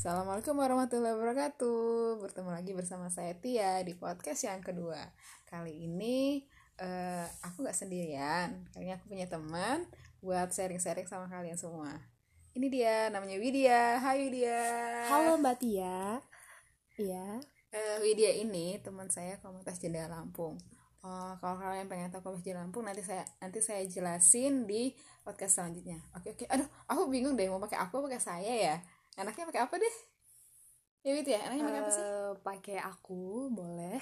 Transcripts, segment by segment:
Assalamualaikum warahmatullahi wabarakatuh. Bertemu lagi bersama saya Tia di podcast yang kedua. Kali ini uh, aku gak sendirian. Kali ini aku punya teman buat sharing-sharing sama kalian semua. Ini dia namanya Widya. Hai Widya. Halo Mbak Tia. Iya. Uh, Widya ini teman saya komunitas Jendela Lampung. Oh, kalau kalian pengen tahu komunitas Jendela Lampung nanti saya nanti saya jelasin di podcast selanjutnya. Oke oke. Aduh, aku bingung deh mau pakai aku pakai saya ya enaknya pakai apa deh? Ya gitu ya enaknya pakai apa sih? Uh, pakai aku boleh.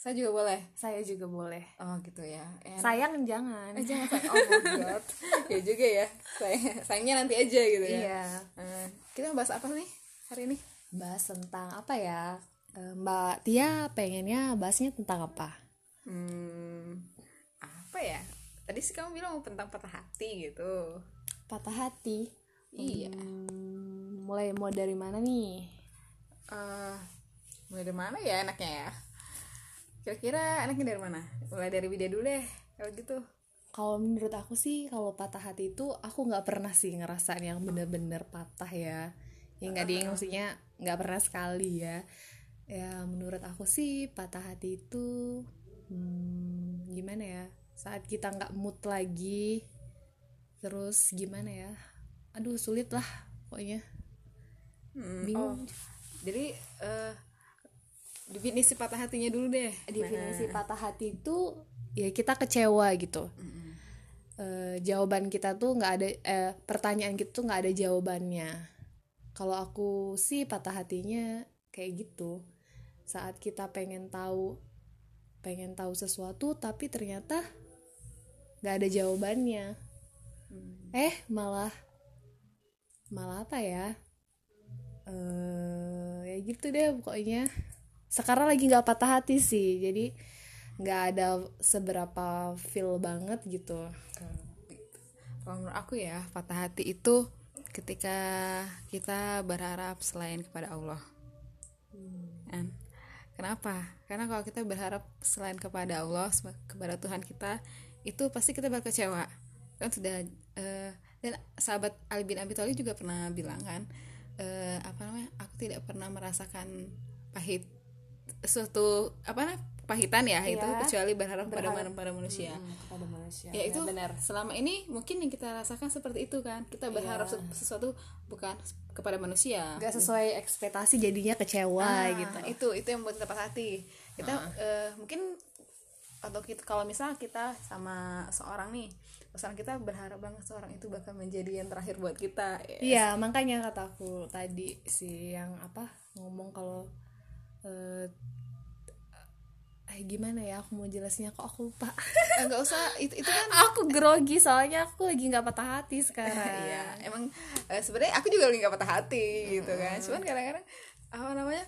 Saya juga boleh. Saya juga boleh. Oh gitu ya. Enak. sayang jangan. Eh, jangan sayang. Oh my god. Ya juga ya. Sayang sayangnya nanti aja gitu ya. Iya. Uh, kita bahas apa nih hari ini? Bahas tentang apa ya? Uh, Mbak Tia pengennya bahasnya tentang apa? Hmm apa ya? Tadi sih kamu bilang tentang patah hati gitu. Patah hati? Iya. Hmm, mulai mau dari mana nih? Uh, mulai dari mana ya enaknya ya? Kira-kira enaknya dari mana? Mulai dari video dulu deh kalau gitu. Kalau menurut aku sih kalau patah hati itu aku nggak pernah sih ngerasain yang bener-bener patah ya. Yang nggak uh. maksudnya nggak pernah sekali ya. Ya menurut aku sih patah hati itu hmm, gimana ya? Saat kita nggak mood lagi terus gimana ya? Aduh sulit lah pokoknya hmm, bingung oh. jadi uh, definisi patah hatinya dulu deh definisi nah. patah hati itu ya kita kecewa gitu mm-hmm. uh, jawaban kita tuh nggak ada eh, pertanyaan kita tuh nggak ada jawabannya kalau aku sih patah hatinya kayak gitu saat kita pengen tahu pengen tahu sesuatu tapi ternyata nggak ada jawabannya hmm. eh malah malah apa ya eh ya gitu deh pokoknya. Sekarang lagi nggak patah hati sih jadi nggak ada seberapa feel banget gitu. Kalau menurut aku ya patah hati itu ketika kita berharap selain kepada Allah. Hmm. kenapa? Karena kalau kita berharap selain kepada Allah kepada Tuhan kita itu pasti kita bakal kecewa. Kan sudah uh, dan sahabat Ali bin Abi Thalib juga pernah bilang kan uh, apa namanya aku tidak pernah merasakan pahit suatu apa namanya pahitan ya iya, itu kecuali berharap, berharap pada pada manusia. Hmm, pada manusia. Ya, ya itu benar. Selama ini mungkin yang kita rasakan seperti itu kan. Kita berharap iya. sesuatu bukan kepada manusia. Gak sesuai ekspektasi jadinya kecewa ah, gitu. Itu itu yang buat kita patah hati. Kita ah. uh, mungkin atau kita kalau misal kita sama seorang nih pesan kita berharap banget seorang itu bakal menjadi yang terakhir buat kita yes. iya makanya kataku tadi si yang apa ngomong kalau eh uh, gimana ya aku mau jelasnya kok aku lupa? Eh, nggak usah itu itu kan aku grogi soalnya aku lagi nggak patah hati sekarang. Iya emang uh, sebenarnya aku juga lagi nggak patah hati gitu kan. Cuman kadang-kadang apa namanya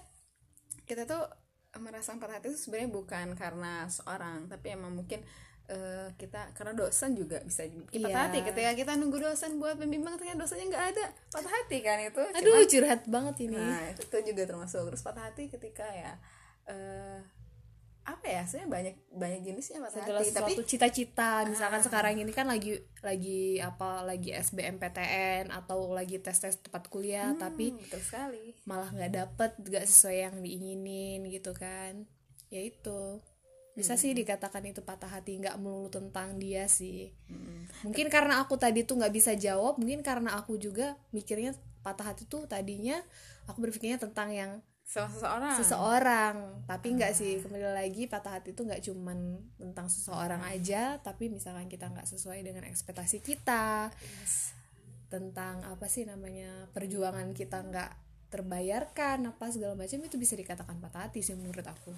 kita tuh merasa patah hati itu sebenarnya bukan karena seorang tapi emang mungkin uh, kita karena dosen juga bisa kita yeah. hati. Ketika kita nunggu dosen buat pembimbing ternyata dosennya nggak ada. Patah hati kan itu. Aduh Cuman, curhat banget ini. Nah itu juga termasuk. Terus patah hati ketika ya uh, apa ya sebenarnya banyak banyak jenisnya patah Segala hati tapi cita-cita misalkan ah. sekarang ini kan lagi lagi apa lagi SBMPTN atau lagi tes tes tempat kuliah hmm, tapi betul sekali malah nggak dapet nggak sesuai yang diinginin gitu kan ya itu bisa hmm. sih dikatakan itu patah hati nggak melulu tentang dia sih hmm. mungkin karena aku tadi tuh nggak bisa jawab mungkin karena aku juga mikirnya patah hati tuh tadinya aku berpikirnya tentang yang seseorang. Seseorang. Tapi nggak sih kembali lagi patah hati itu nggak cuman tentang seseorang aja tapi misalkan kita nggak sesuai dengan ekspektasi kita yes. tentang apa sih namanya perjuangan kita nggak terbayarkan apa segala macam itu bisa dikatakan patah hati sih menurut aku.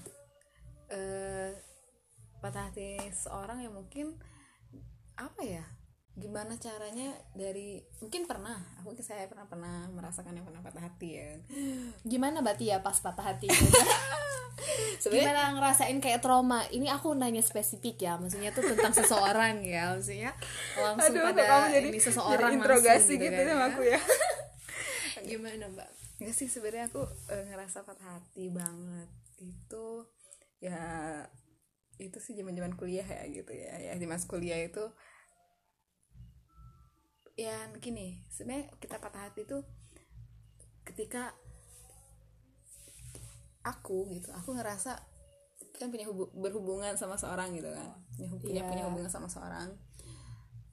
Uh, patah hati seorang yang mungkin apa ya gimana caranya dari mungkin pernah aku saya pernah pernah merasakan yang pernah patah hati ya. Gimana berarti ya pas patah hati? Gimana ngerasain kayak trauma? Ini aku nanya spesifik ya maksudnya tuh tentang seseorang ya maksudnya langsung Aduh, pada jadi, ini seseorang jadi interogasi gitu, gitu kan, sama aku ya. Gimana mbak? Nggak sih sebenarnya aku e, ngerasa patah hati banget. Itu ya itu sih zaman zaman kuliah ya gitu ya. Ya di mas kuliah itu ya gini sebenarnya kita patah hati itu ketika aku gitu aku ngerasa kan punya hubu- berhubungan sama seorang gitu kan punya, punya Iya. punya hubungan sama seorang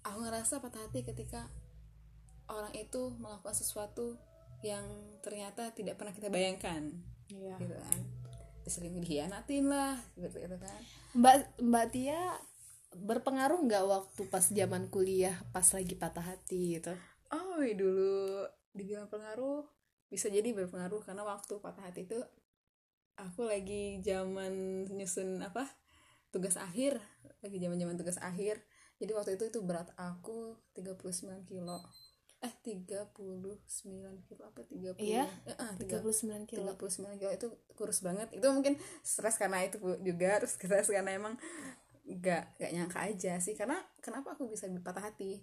aku ngerasa patah hati ketika orang itu melakukan sesuatu yang ternyata tidak pernah kita bayangkan Iya. gitu kan sering dihianatin lah gitu, gitu kan Mbak Mbak Tia berpengaruh nggak waktu pas zaman kuliah pas lagi patah hati gitu? oh iya, dulu. Dibilang pengaruh bisa jadi berpengaruh karena waktu patah hati itu aku lagi zaman nyusun apa tugas akhir lagi zaman zaman tugas akhir. Jadi waktu itu itu berat aku 39 kilo. Eh 39 kilo apa 30 Iya, eh, ah, 30 39 kilo. 39 kilo itu kurus banget. Itu mungkin stres karena itu juga terus stres karena emang gak gak nyangka aja sih. Karena kenapa aku bisa patah hati?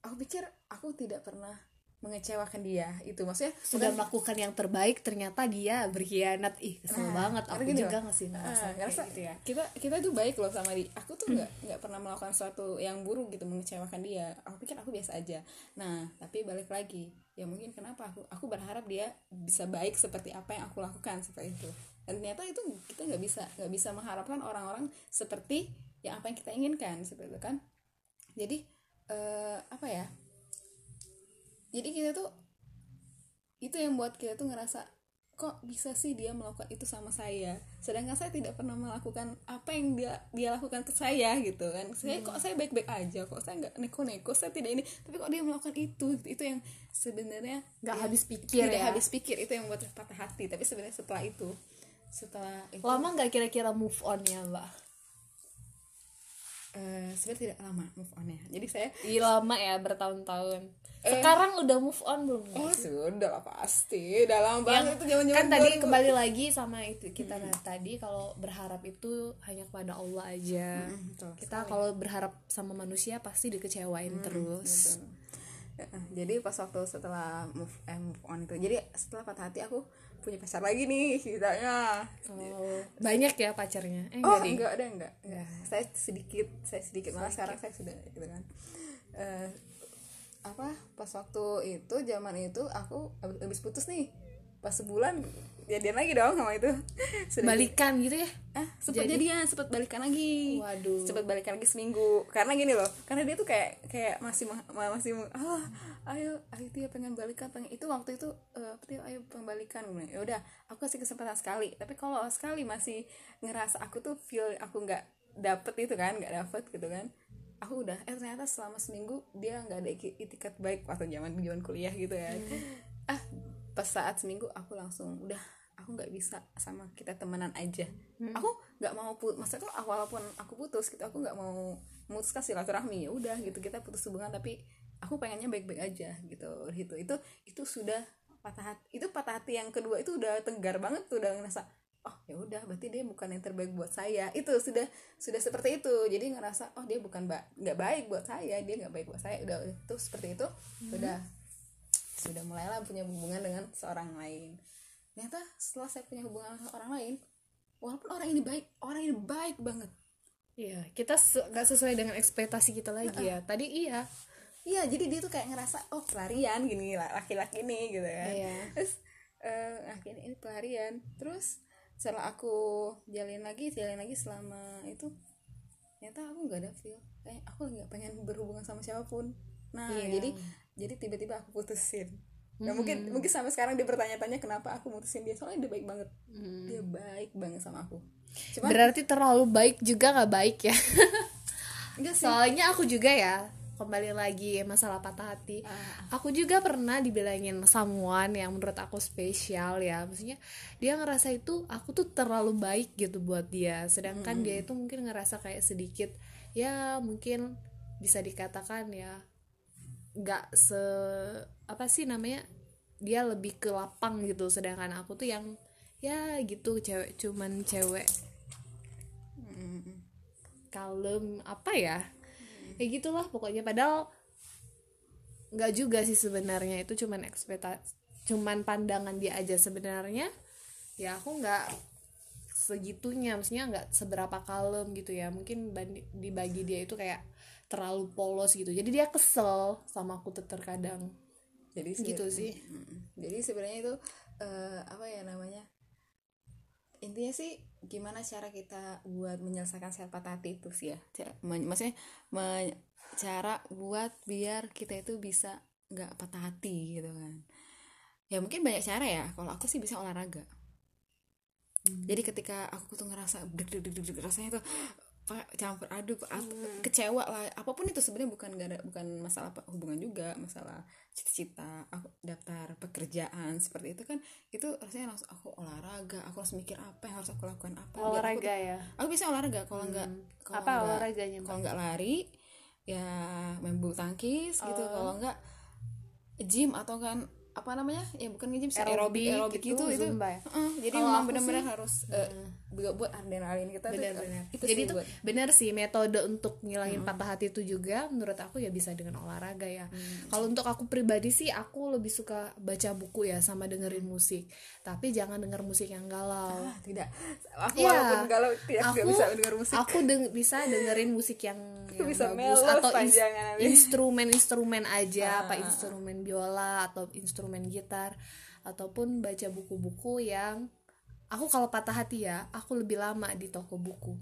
Aku pikir aku tidak pernah mengecewakan dia itu. Maksudnya Sudah bukan- melakukan yang terbaik ternyata dia berkhianat. Ih, kesel Nah, banget. Aku gini juga nggak sih Ah, ngerasa kayak ngerasa gitu ya. kita kita tuh baik loh sama dia. Aku tuh nggak nggak pernah melakukan sesuatu yang buruk gitu mengecewakan dia. Aku pikir aku biasa aja. Nah tapi balik lagi ya mungkin kenapa aku aku berharap dia bisa baik seperti apa yang aku lakukan seperti itu dan ternyata itu kita nggak bisa nggak bisa mengharapkan orang-orang seperti yang apa yang kita inginkan seperti itu kan. Jadi eh, apa ya? Jadi kita tuh itu yang buat kita tuh ngerasa kok bisa sih dia melakukan itu sama saya? Sedangkan saya tidak pernah melakukan apa yang dia dia lakukan ke saya gitu kan. Saya kok saya baik-baik aja kok saya nggak neko-neko saya tidak ini. Tapi kok dia melakukan itu itu yang sebenarnya Nggak habis pikir tidak ya. habis pikir itu yang buat patah hati. Tapi sebenarnya setelah itu setelah itu Lama nggak kira-kira move on ya mbak? eh, sebenarnya tidak lama move on ya jadi saya Iya lama ya bertahun-tahun. Eh. Sekarang udah move on belum? Oh sudah lah pasti udah lama banget itu zaman-zaman kan tadi 2000. kembali lagi sama itu kita nah, tadi kalau berharap itu hanya kepada Allah aja. Mm, betul kita kalau berharap sama manusia pasti dikecewain terus. Betul. Heeh, jadi pas waktu setelah move, eh, move on itu jadi setelah patah hati aku punya pacar lagi nih ceritanya. Oh, banyak ya pacarnya? Eh, oh enggak ada enggak, enggak. saya sedikit saya sedikit malah sekarang saya sudah gitu kan. Eh, apa pas waktu itu zaman itu aku habis putus nih. Pas sebulan jadian lagi dong sama itu. Sudah Balikan gitu ya? ah sempat jadian sempat balikan lagi. Waduh. sempat balikan lagi seminggu. Karena gini loh karena dia tuh kayak kayak masih masih ah ayo ayo dia pengen balikan pengen itu waktu itu eh, apa dia ayo pengen balikan. Gue bilang, ya udah aku kasih kesempatan sekali. Tapi kalau sekali masih ngerasa aku tuh feel aku nggak dapet itu kan nggak dapet gitu kan aku udah eh ternyata selama seminggu dia nggak ada itikat baik waktu zaman zaman kuliah gitu kan ah pas saat seminggu aku langsung udah aku nggak bisa sama kita temenan aja. Aku nggak mau put maksudnya kalau walaupun aku putus gitu aku nggak mau memutuskan silaturahmi ya udah gitu kita putus hubungan tapi aku pengennya baik-baik aja gitu gitu. Itu itu sudah patah hati itu patah hati yang kedua itu udah tegar banget tuh udah ngerasa oh ya udah berarti dia bukan yang terbaik buat saya. Itu sudah sudah seperti itu. Jadi ngerasa oh dia bukan ba nggak baik buat saya dia nggak baik buat saya. Udah itu seperti itu udah sudah mulailah punya hubungan dengan seorang lain ternyata setelah saya punya hubungan dengan orang lain walaupun orang ini baik orang ini baik banget Iya, kita se- nggak sesuai dengan ekspektasi kita lagi ya. Tadi iya. iya jadi dia tuh kayak ngerasa oh pelarian gini laki-laki nih gitu kan Iya. terus eh akhirnya ini pelarian terus setelah aku jalin lagi jalin lagi selama itu ternyata aku nggak ada feel kayak aku nggak pengen berhubungan sama siapa pun nah Iya. jadi jadi tiba-tiba aku putusin Nah, mungkin mungkin sampai sekarang dia bertanya-tanya kenapa aku mutusin dia soalnya dia baik banget dia baik banget sama aku cuma Berarti terlalu baik juga nggak baik ya. enggak sih Soalnya aku juga ya kembali lagi masalah patah hati. Aku juga pernah dibilangin someone yang menurut aku spesial ya. Maksudnya dia ngerasa itu aku tuh terlalu baik gitu buat dia. Sedangkan dia itu mungkin ngerasa kayak sedikit ya mungkin bisa dikatakan ya nggak se apa sih namanya dia lebih ke lapang gitu. Sedangkan aku tuh yang ya gitu cewek cuman cewek. Kalem apa ya? Ya gitulah pokoknya. Padahal nggak juga sih sebenarnya. Itu cuman ekspektasi cuman pandangan dia aja sebenarnya. Ya aku nggak segitunya. Maksudnya nggak seberapa kalem gitu ya. Mungkin dibagi dia itu kayak terlalu polos gitu. Jadi dia kesel sama aku terkadang. Jadi gitu sih. Jadi sebenarnya itu eh, apa ya namanya? Intinya sih gimana cara kita buat menyelesaikan sel patah hati itu sih ya. Maksudnya me- cara buat biar kita itu bisa nggak patah hati gitu kan. Ya mungkin banyak cara ya. Kalau aku sih bisa olahraga. Jadi ketika aku tuh ngerasa deg deg deg deg rasanya tuh campur aduk ap- kecewa lah. Apa pun itu sebenarnya bukan gak ada bukan masalah hubungan juga masalah cita-cita aku daftar pekerjaan seperti itu kan itu rasanya langsung aku olahraga aku harus mikir apa yang harus aku lakukan apa biar aku- olahraga ya? Aku bisa olahraga kalau nggak kalau apa nggak- olahraganya kalau nggak lari ya main bulu tangkis gitu. Kalau nggak gym atau kan apa namanya ya bukan nge-gym sih aerobik aerobik gitu, itu itu Zumba ya? Heeh, jadi memang benar-benar harus eh, buat buat adrenalin kita tuh benar-benar. itu jadi itu benar sih metode untuk ngilangin patah hati itu juga menurut aku ya bisa dengan olahraga ya. Kalau untuk aku pribadi sih aku lebih suka baca buku ya sama dengerin musik. Tapi jangan denger musik yang galau. Ah, tidak. Aku Iya. walaupun galau tidak aku bisa dengar musik. aku deng- bisa dengerin musik yang, yang bisa bagus atau instrumen-instrumen aja Ah. apa instrumen biola atau instrumen gitar ataupun baca buku-buku yang aku kalau patah hati ya aku lebih lama di toko buku.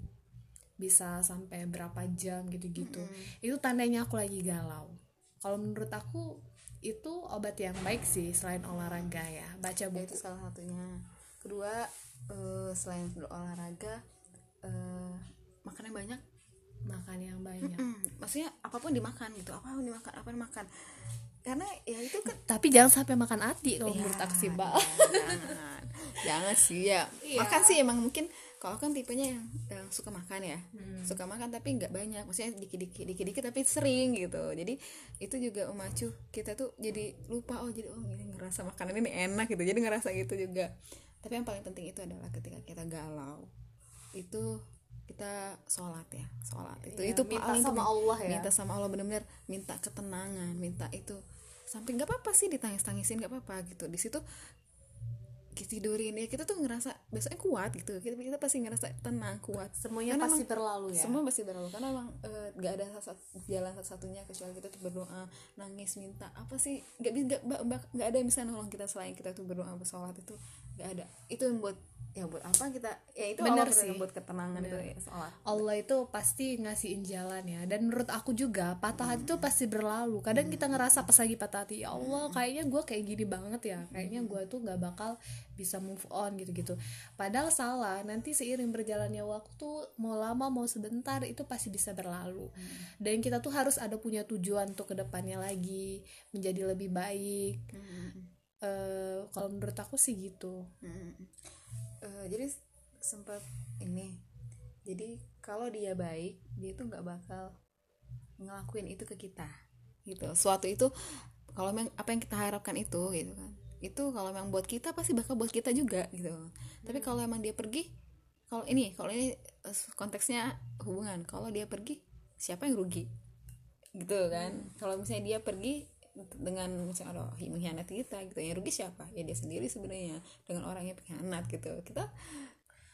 Bisa sampai berapa jam gitu-gitu. Itu tandanya aku lagi galau. Kalau menurut aku itu obat yang baik sih selain olahraga ya. Baca Ya, buku. itu salah satunya. Kedua eh, selain olahraga eh, makan yang banyak. Makan yang banyak. Hmm, maksudnya apa pun dimakan gitu. Apa pun dimakan apa dimakan karena ya itu kan tapi jangan sampai makan hati kalau Ya, menurut aku sih mbak. jangan. Jangan sih ya. Makan sih emang mungkin kalau kan tipenya yang, yang suka makan ya. Suka makan tapi nggak banyak. Maksudnya dikit dikit dikit dikit tapi sering gitu. Jadi itu juga memacu kita tuh jadi lupa oh jadi oh ini ngerasa makanan ini enak gitu. Jadi ngerasa gitu juga. Tapi yang paling penting itu adalah ketika kita galau itu kita sholat ya. Sholat. Itu Iya, itu minta paling sama. Allah ya. minta sama Allah benar-benar minta ketenangan minta itu sampai nggak apa-apa sih ditangis tangisin nggak apa-apa gitu. Di situ kita tidurin ya kita tuh ngerasa besoknya kuat gitu. Kita, kita pasti ngerasa tenang kuat. Semuanya Karena pasti emang- berlalu ya? semua pasti berlalu. Karena emang eh, nggak ada satu, jalan satu-satunya kecuali kita tuh berdoa nangis minta apa sih? Nggak bisa nggak ada yang bisa nolong kita selain kita tuh berdoa bersolat itu nggak ada. Itu yang buat ya buat apa kita ya itu Bener Allah sih. yang buat ketenangan itu ya sholat Allah itu pasti ngasihin jalan ya. Dan menurut aku juga patah hati itu pasti berlalu. Kadang kita ngerasa pas lagi patah hati ya Allah kayaknya gue kayak gini banget ya. Kayaknya gue tuh nggak bakal bisa move on gitu-gitu. Padahal salah nanti seiring berjalannya waktu mau lama mau sebentar itu pasti bisa berlalu. Dan kita tuh harus ada punya tujuan untuk ke depannya lagi menjadi lebih baik Eh, kalau menurut aku sih gitu. Mm. Eh, jadi sempat ini jadi kalau dia baik dia tuh nggak bakal ngelakuin itu ke kita gitu. Suatu itu kalau memang apa yang kita harapkan itu gitu kan. Itu kalau memang buat kita pasti bakal buat kita juga gitu. Tapi kalau emang dia pergi kalau ini kalau ini eh, konteksnya hubungan. Kalau dia pergi siapa yang rugi? Gitu kan. Kalau misalnya dia pergi dengan misalnya ada mengkhianati kita gitu yang rugi siapa? Ya dia sendiri sebenarnya dengan orang yang pengkhianat gitu. Kita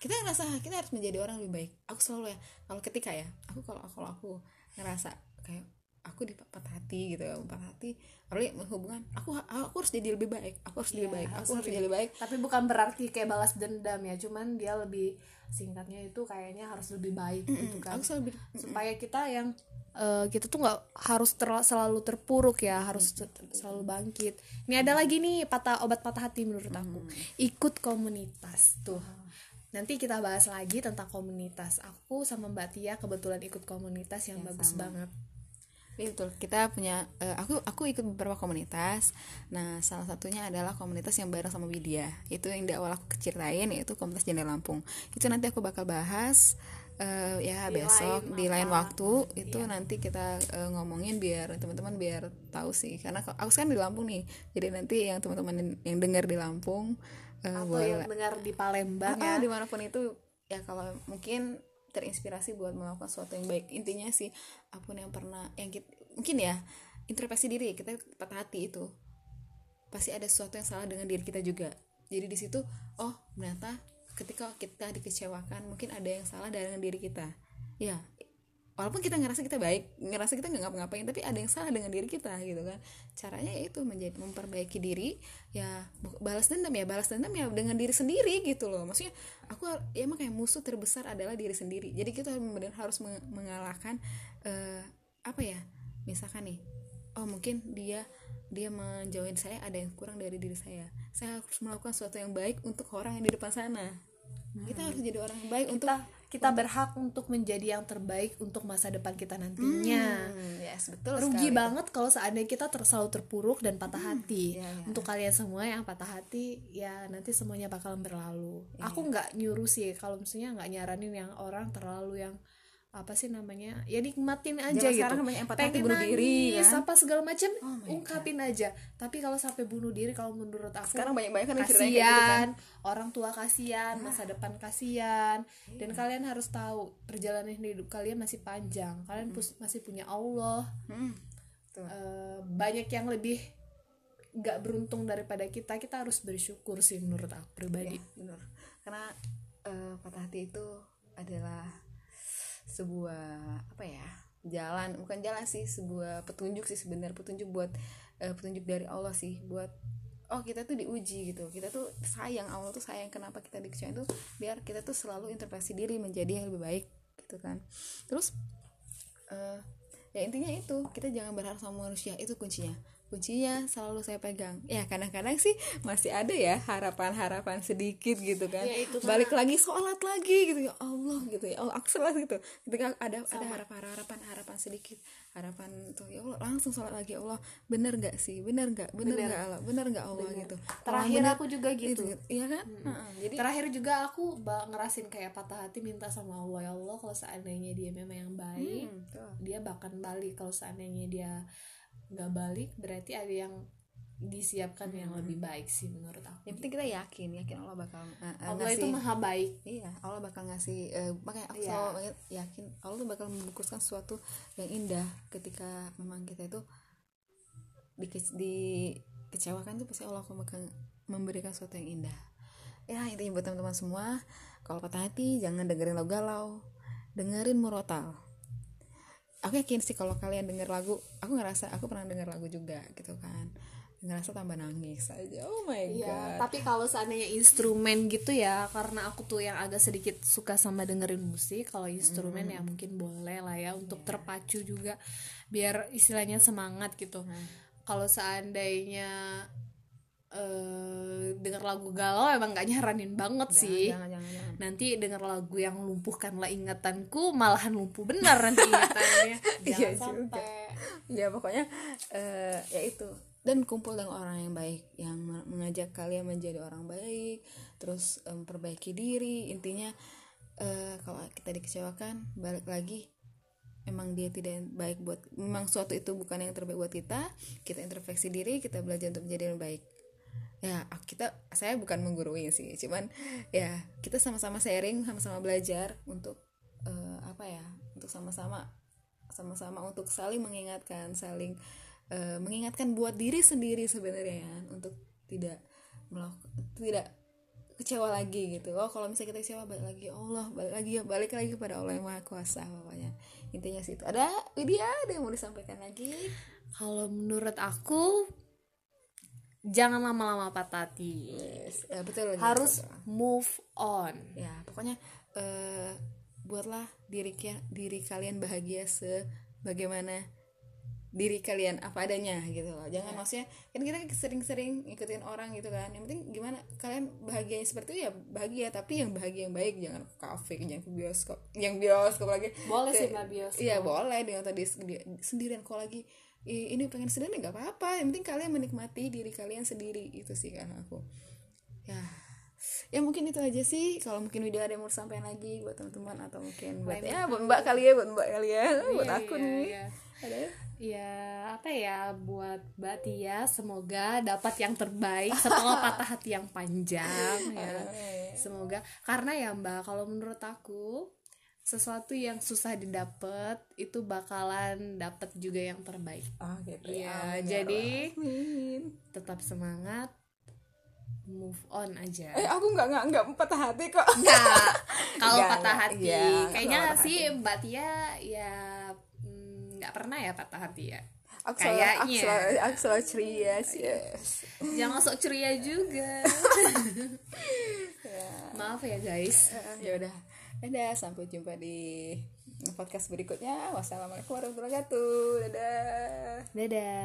kita ngerasa kita harus menjadi orang lebih baik. Aku selalu ya kalau ketika ya aku kalau kalau aku ngerasa kayak aku di patah hati gitu ya patah hati apalagi hubungan aku aku harus jadi lebih baik aku harus Iya, lebih baik harus aku harus jadi lebih baik. Tapi bukan berarti kayak balas dendam ya cuman dia lebih singkatnya itu kayaknya harus lebih baik gitu kan. aku selalu supaya kita yang eh, kita tuh nggak harus ter- selalu terpuruk ya harus ter- selalu bangkit. Ini ada lagi nih patah obat patah hati menurut aku. Ikut komunitas tuh. Nanti kita bahas lagi tentang komunitas. Aku sama Mbak Tia kebetulan ikut komunitas yang bagus banget. Iya, betul. Kita punya eh, aku aku ikut beberapa komunitas. Nah salah satunya adalah komunitas yang bareng sama Widya. Itu yang di awal aku ceritain yaitu komunitas Jendela Lampung. Itu nanti aku bakal bahas eh, ya Di besok lain di lain waktu. itu nanti kita eh, ngomongin biar teman-teman biar tahu sih. Karena aku sekarang di Lampung nih. Jadi nanti yang teman-teman yang, dengar di Lampung eh, atau boleh yang dengar di Palembang Ah, ya. di mana pun itu ya kalau mungkin terinspirasi buat melakukan sesuatu yang baik. Intinya sih apa pun yang pernah yang kita, mungkin ya introspeksi diri kita patah hati itu. Pasti ada sesuatu yang salah dengan diri kita juga. Jadi di situ oh ternyata ketika kita dikecewakan mungkin ada yang salah dengan diri kita. Ya walaupun kita ngerasa kita baik ngerasa kita nggak ngapa-ngapain tapi ada yang salah dengan diri kita gitu kan. Caranya ya itu menjadi memperbaiki diri ya balas dendam ya balas dendam ya dengan diri sendiri gitu loh. Maksudnya aku ya kayak musuh terbesar adalah diri sendiri. Jadi kita benar harus meng- mengalahkan eh, apa ya misalkan nih oh mungkin dia dia menjauhin saya ada yang kurang dari diri saya. Saya harus melakukan sesuatu yang baik untuk orang yang di depan sana. Kita harus jadi orang yang baik untuk kita kita berhak untuk menjadi yang terbaik untuk masa depan kita nantinya. Hmm, yes betul rugi sekali. banget kalau seandainya kita ter selalu terpuruk dan patah hati. iya, iya. untuk kalian semua yang patah hati ya nanti semuanya bakalan berlalu. Iya, aku nggak nyuruh sih kalau misalnya nggak nyaranin yang orang terlalu yang apa sih namanya? Ya nikmatin aja Jangan gitu. sekarang kan banyak patah hati, pengen bunuh diri, nangis, kan? apa segala macam Oh ungkapin aja. Tapi kalau sampai bunuh diri kalau menurut aku sekarang banyak-banyak kan yang ceritanya kayak gitu kan. kasihan. Orang tua kasihan masa depan kasihan. Dan kalian harus tahu perjalanan hidup kalian masih panjang. Kalian pus- masih punya Allah. Hmm, tuh. Eh, banyak yang lebih nggak beruntung daripada kita. Kita harus bersyukur sih menurut aku pribadi. Benar. Karena eh, patah hati itu adalah sebuah apa ya jalan bukan jalan sih sebuah petunjuk sih sebenarnya petunjuk buat eh, petunjuk dari Allah sih buat oh kita tuh diuji gitu. Kita tuh sayang Allah tuh sayang kenapa kita dikecewain tuh biar kita tuh selalu introspeksi diri menjadi yang lebih baik gitu kan. Terus eh, ya intinya itu kita jangan berharap sama manusia itu kuncinya kuncinya selalu saya pegang. Ya kadang-kadang sih masih ada ya harapan-harapan sedikit gitu kan. Ya, itu balik lagi sholat lagi gitu. Ya Allah gitu ya. Allah aku sholat gitu. Ketika ada ada harapan harapan harapan sedikit. Harapan tuh ya Allah langsung sholat lagi ya Allah. Bener gak sih? Bener gak bener Bener. gak Allah? Bener gak Allah gitu? Terakhir Orang aku juga gitu. iya kan? Heeh, jadi terakhir juga aku ngerasin kayak patah hati minta sama Allah ya Allah kalau seandainya dia memang yang baik hmm, tuh. dia bahkan balik. Kalau seandainya dia nggak balik berarti ada yang disiapkan yang lebih baik sih menurut aku yang penting kita yakin yakin Allah bakal uh, uh, Allah itu ngasih- maha baik Iya, Allah bakal ngasih eh, makanya aku Iya. selalu yakin Allah tuh bakal membungkuskan sesuatu yang indah ketika memang kita itu dike- dikecewakan tuh pasti Allah akan memberikan sesuatu yang indah. Ya, intinya buat teman-teman semua, kalau patah hati jangan dengerin lagu galau, dengerin murotal. Aku yakin sih kalau kalian denger lagu, aku ngerasa aku pernah denger lagu juga gitu kan. Ngerasa tambah nangis aja. Oh my god. Iya, tapi kalau seandainya instrumen gitu ya, karena aku tuh yang agak sedikit suka sama dengerin musik, kalau instrumen ya mungkin boleh lah ya untuk terpacu juga, biar istilahnya semangat gitu. Kalau seandainya eh denger lagu galau emang gak nyaranin banget sih. Jangan, jangan, jangan. Nanti denger lagu yang lumpuhkanlah ingatanku, malahan lumpuh benar nanti ingatannya. Iya Jangan juga. ya pokoknya eh, ya itu dan kumpul dengan orang yang baik yang me- mengajak kalian menjadi orang baik terus em, perbaiki diri intinya eh, kalau kita dikecewakan balik lagi emang dia tidak baik buat memang suatu itu bukan yang terbaik buat kita kita introspeksi diri kita belajar untuk menjadi yang baik ya kita saya bukan menggurui sih cuman ya kita sama-sama sharing sama-sama belajar untuk eh, apa ya untuk sama-sama sama-sama untuk saling mengingatkan saling eh, mengingatkan buat diri sendiri sebenarnya ya, untuk tidak melakukan tidak kecewa lagi gitu. Oh kalau misalnya kita kecewa balik lagi ya Allah balik lagi ya balik lagi kepada Allah yang maha kuasa pokoknya. Intinya sih itu. Ada Widya ada yang mau disampaikan lagi? Kalau menurut aku jangan lama-lama patah hati. yes. ya, betul Harus betul. move on. ya pokoknya eh, buatlah diri diri kalian bahagia sebagaimana diri kalian apa adanya gitu loh jangan maksudnya kan kita sering-sering ngikutin orang gitu kan yang penting gimana kalian bahagianya seperti itu ya bahagia tapi yang bahagia yang baik jangan ke kafe jangan ke bioskop yang bioskop lagi Boleh Ke- sih mbak bios. iya boleh dengan tadi sendi- sendirian kalau lagi "Ih, ini pengen sendirian nggak apa-apa. Yang penting kalian menikmati diri kalian sendiri itu sih kan aku. Ya ya mungkin itu aja sih. Kalau mungkin video ada yang mau sampaikan lagi buat teman-teman atau mungkin buat ya buat mbak kali ya buat mbak kali ya. Buat aku iya, nih. iya. ada Ya? Apa ya buat Mbak Tia semoga dapat yang terbaik setelah patah hati yang panjang ya. Semoga. Karena ya Mbak kalau menurut aku sesuatu yang susah didapat itu bakalan dapat juga yang terbaik. oh gitu Iya, Amin, ya jadi. Amin. tetap semangat move on aja eh aku nggak nggak nggak patah hati kok Enggak, kalau Enggak, patah hati, Iya, kalau kayaknya patah sih Mbak Tia ya mm, nggak pernah ya patah hati ya. aku Kayaknya. selalu, aku selalu ceria sih yes. Jangan sok ceria juga. Maaf ya guys. Ya udah dadah sampai jumpa di podcast berikutnya. Wassalamualaikum warahmatullahi wabarakatuh. Dadah. Dadah.